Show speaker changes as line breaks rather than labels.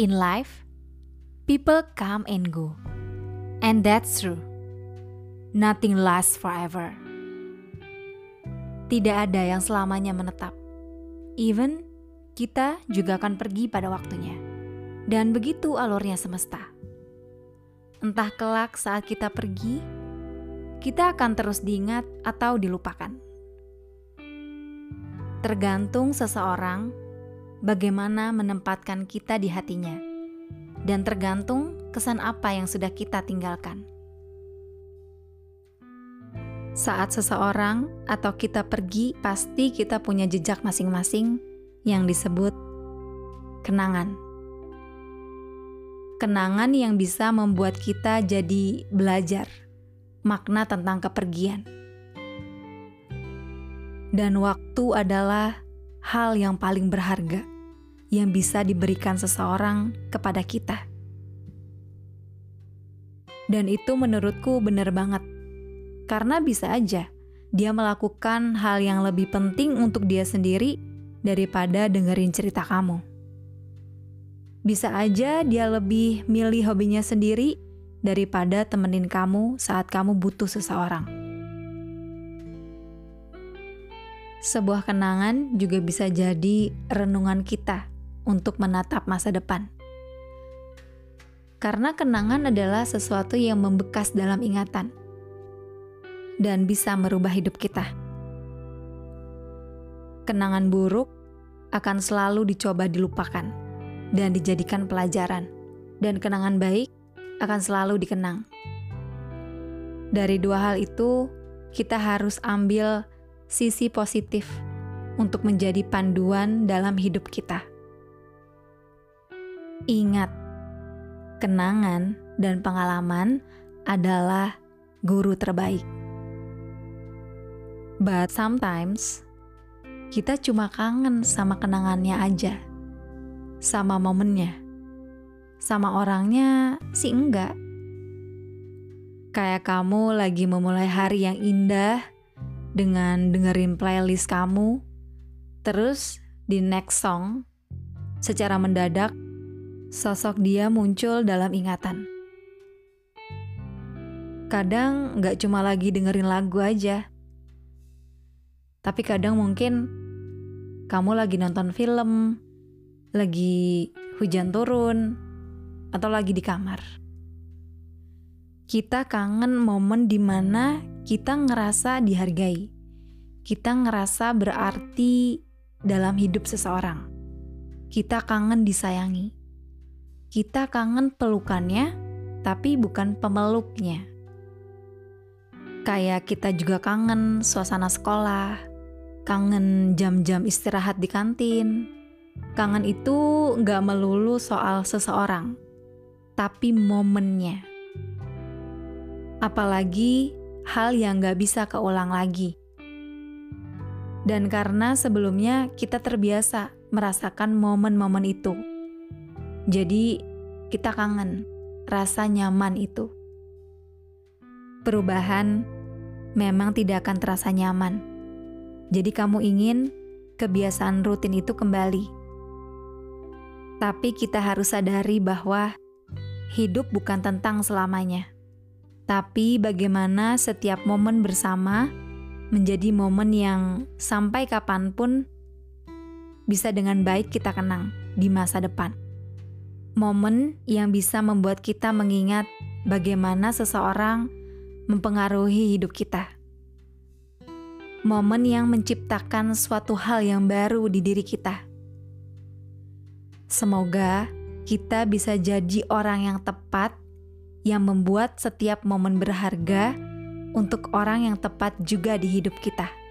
In life, people come and go. And that's true. Nothing lasts forever. Tidak ada yang selamanya menetap. Even kita juga akan pergi pada waktunya. Dan begitu alurnya semesta. Entah kelak saat kita pergi, kita akan terus diingat atau dilupakan. Tergantung seseorang bagaimana menempatkan kita di hatinya, dan tergantung kesan apa yang sudah kita tinggalkan. Saat seseorang atau kita pergi, pasti kita punya jejak masing-masing yang disebut kenangan. Kenangan yang bisa membuat kita jadi belajar makna tentang kepergian dan waktu adalah hal yang paling berharga yang bisa diberikan seseorang kepada kita. Dan itu menurutku benar banget, karena bisa aja dia melakukan hal yang lebih penting untuk dia sendiri daripada dengerin cerita kamu. Bisa aja dia lebih milih hobinya sendiri daripada temenin kamu saat kamu butuh seseorang. Sebuah kenangan juga bisa jadi renungan kita untuk menatap masa depan. Karena kenangan adalah sesuatu yang membekas dalam ingatan dan bisa merubah hidup kita. Kenangan buruk akan selalu dicoba dilupakan dan dijadikan pelajaran, dan kenangan baik akan selalu dikenang. Dari dua hal itu, kita harus ambil sisi positif untuk menjadi panduan dalam hidup kita. Ingat, kenangan dan pengalaman adalah guru terbaik. But sometimes kita cuma kangen sama kenangannya aja, sama momennya, sama orangnya sih enggak. Kayak kamu lagi memulai hari yang indah dengan dengerin playlist kamu, terus di next song, secara mendadak, sosok dia muncul dalam ingatan. Kadang gak cuma lagi dengerin lagu aja, tapi kadang mungkin kamu lagi nonton film, lagi hujan turun, atau lagi di kamar. Kita kangen momen di mana kita ngerasa dihargai. Kita ngerasa berarti dalam hidup seseorang. Kita kangen disayangi. Kita kangen pelukannya, tapi bukan pemeluknya. Kayak kita juga kangen suasana sekolah, kangen jam-jam istirahat di kantin. Kangen itu nggak melulu soal seseorang, tapi momennya. Apalagi hal yang gak bisa keulang lagi. Dan karena sebelumnya kita terbiasa merasakan momen-momen itu, jadi kita kangen rasa nyaman itu. Perubahan memang tidak akan terasa nyaman, jadi kamu ingin kebiasaan rutin itu kembali. Tapi kita harus sadari bahwa hidup bukan tentang selamanya tapi bagaimana setiap momen bersama menjadi momen yang sampai kapan pun bisa dengan baik kita kenang di masa depan. Momen yang bisa membuat kita mengingat bagaimana seseorang mempengaruhi hidup kita. Momen yang menciptakan suatu hal yang baru di diri kita. Semoga kita bisa jadi orang yang tepat yang membuat setiap momen berharga untuk orang yang tepat juga di hidup kita.